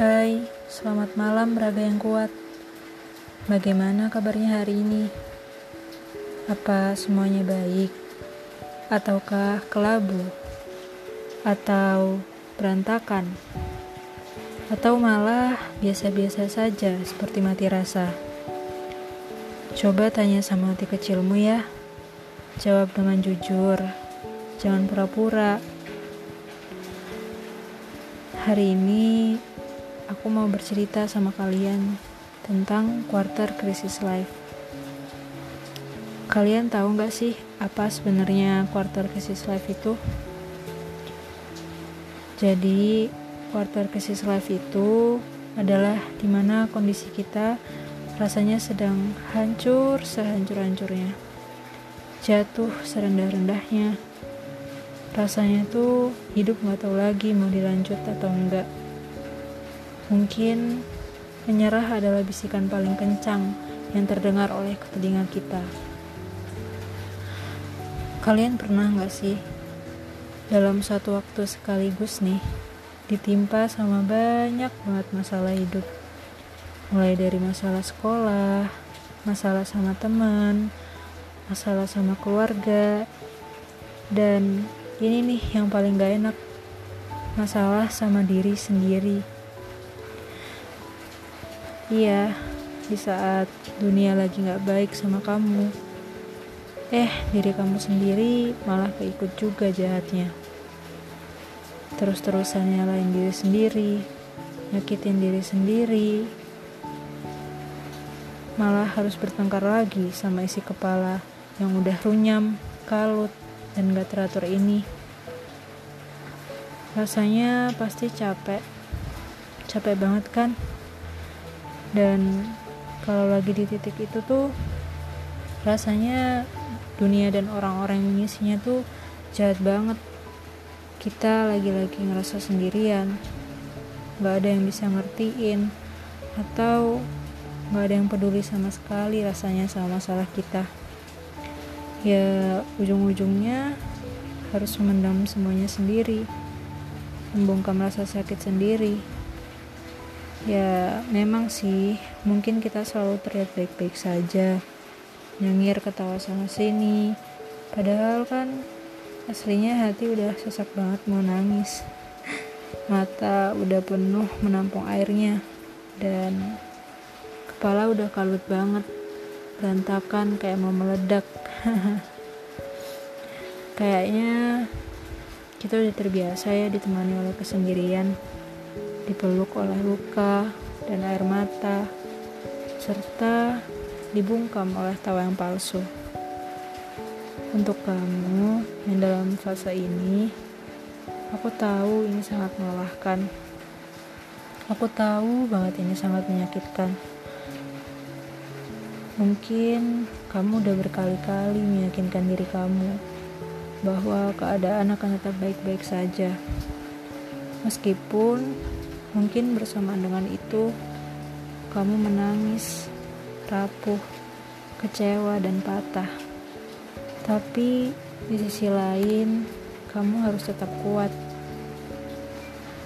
Hai, selamat malam raga yang kuat. Bagaimana kabarnya hari ini? Apa semuanya baik? Ataukah kelabu? Atau berantakan? Atau malah biasa-biasa saja seperti mati rasa? Coba tanya sama hati kecilmu ya. Jawab dengan jujur. Jangan pura-pura. Hari ini aku mau bercerita sama kalian tentang quarter crisis life. Kalian tahu nggak sih apa sebenarnya quarter crisis life itu? Jadi, quarter crisis life itu adalah di mana kondisi kita rasanya sedang hancur sehancur-hancurnya, jatuh serendah-rendahnya. Rasanya tuh hidup nggak tahu lagi mau dilanjut atau enggak Mungkin menyerah adalah bisikan paling kencang yang terdengar oleh telinga kita. Kalian pernah nggak sih dalam satu waktu sekaligus nih ditimpa sama banyak banget masalah hidup mulai dari masalah sekolah masalah sama teman masalah sama keluarga dan ini nih yang paling gak enak masalah sama diri sendiri Iya, di saat dunia lagi gak baik sama kamu, eh diri kamu sendiri malah keikut juga jahatnya. Terus-terusan nyalain diri sendiri, nyakitin diri sendiri, malah harus bertengkar lagi sama isi kepala yang udah runyam, kalut, dan gak teratur ini. Rasanya pasti capek, capek banget kan? Dan kalau lagi di titik itu tuh rasanya dunia dan orang-orang yang mengisinya tuh jahat banget. Kita lagi-lagi ngerasa sendirian. Gak ada yang bisa ngertiin. Atau gak ada yang peduli sama sekali rasanya sama masalah kita. Ya ujung-ujungnya harus memendam semuanya sendiri. Membungkam rasa sakit sendiri Ya, memang sih, mungkin kita selalu terlihat baik-baik saja. Nyengir ketawa sana sini. Padahal kan aslinya hati udah sesak banget mau nangis. Mata udah penuh menampung airnya dan kepala udah kalut banget. Berantakan kayak mau meledak. Kayaknya kita udah terbiasa ya ditemani oleh kesendirian dipeluk oleh luka dan air mata, serta dibungkam oleh tawa yang palsu. Untuk kamu yang dalam fase ini, aku tahu ini sangat melelahkan. Aku tahu banget ini sangat menyakitkan. Mungkin kamu udah berkali-kali meyakinkan diri kamu bahwa keadaan akan tetap baik-baik saja. Meskipun Mungkin bersamaan dengan itu, kamu menangis, rapuh, kecewa, dan patah. Tapi di sisi lain, kamu harus tetap kuat.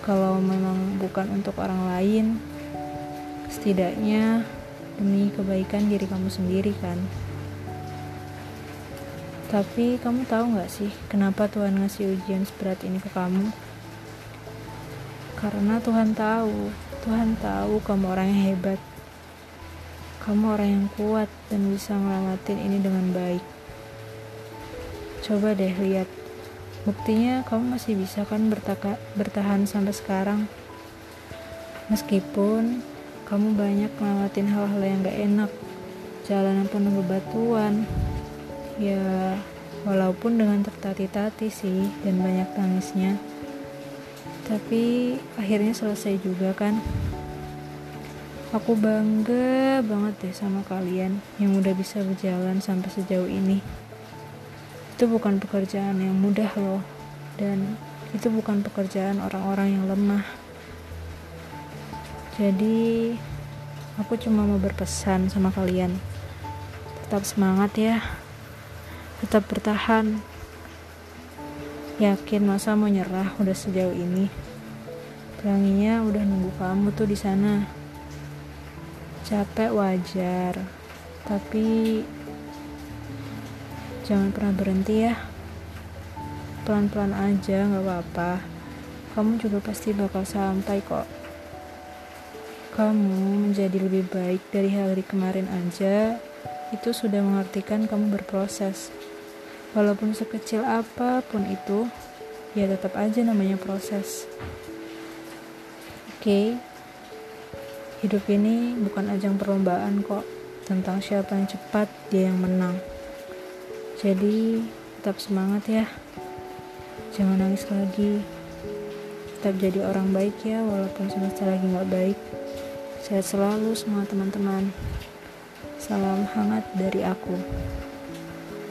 Kalau memang bukan untuk orang lain, setidaknya demi kebaikan diri kamu sendiri, kan? Tapi kamu tahu gak sih kenapa Tuhan ngasih ujian seberat ini ke kamu? Karena Tuhan tahu, Tuhan tahu kamu orang yang hebat. Kamu orang yang kuat dan bisa ngelewatin ini dengan baik. Coba deh lihat. Buktinya kamu masih bisa kan bertaka, bertahan sampai sekarang. Meskipun kamu banyak ngelewatin hal-hal yang gak enak. Jalanan penuh bebatuan. Ya, walaupun dengan tertati-tati sih dan banyak tangisnya tapi akhirnya selesai juga kan. Aku bangga banget deh sama kalian yang udah bisa berjalan sampai sejauh ini. Itu bukan pekerjaan yang mudah loh. Dan itu bukan pekerjaan orang-orang yang lemah. Jadi aku cuma mau berpesan sama kalian. Tetap semangat ya. Tetap bertahan Yakin masa mau nyerah udah sejauh ini? pelanginya udah nunggu kamu tuh di sana. Capek wajar tapi jangan pernah berhenti ya. Pelan-pelan aja nggak apa-apa. Kamu juga pasti bakal sampai kok. Kamu menjadi lebih baik dari hari kemarin aja itu sudah mengartikan kamu berproses walaupun sekecil apa pun itu ya tetap aja namanya proses. Oke okay? hidup ini bukan ajang perlombaan kok. Tentang siapa yang cepat dia yang menang. Jadi tetap semangat ya. Jangan nangis lagi. Tetap jadi orang baik ya walaupun semesta lagi nggak baik. Sehat selalu semua teman-teman. Salam hangat dari aku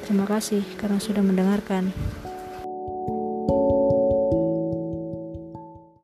terima kasih karena sudah mendengarkan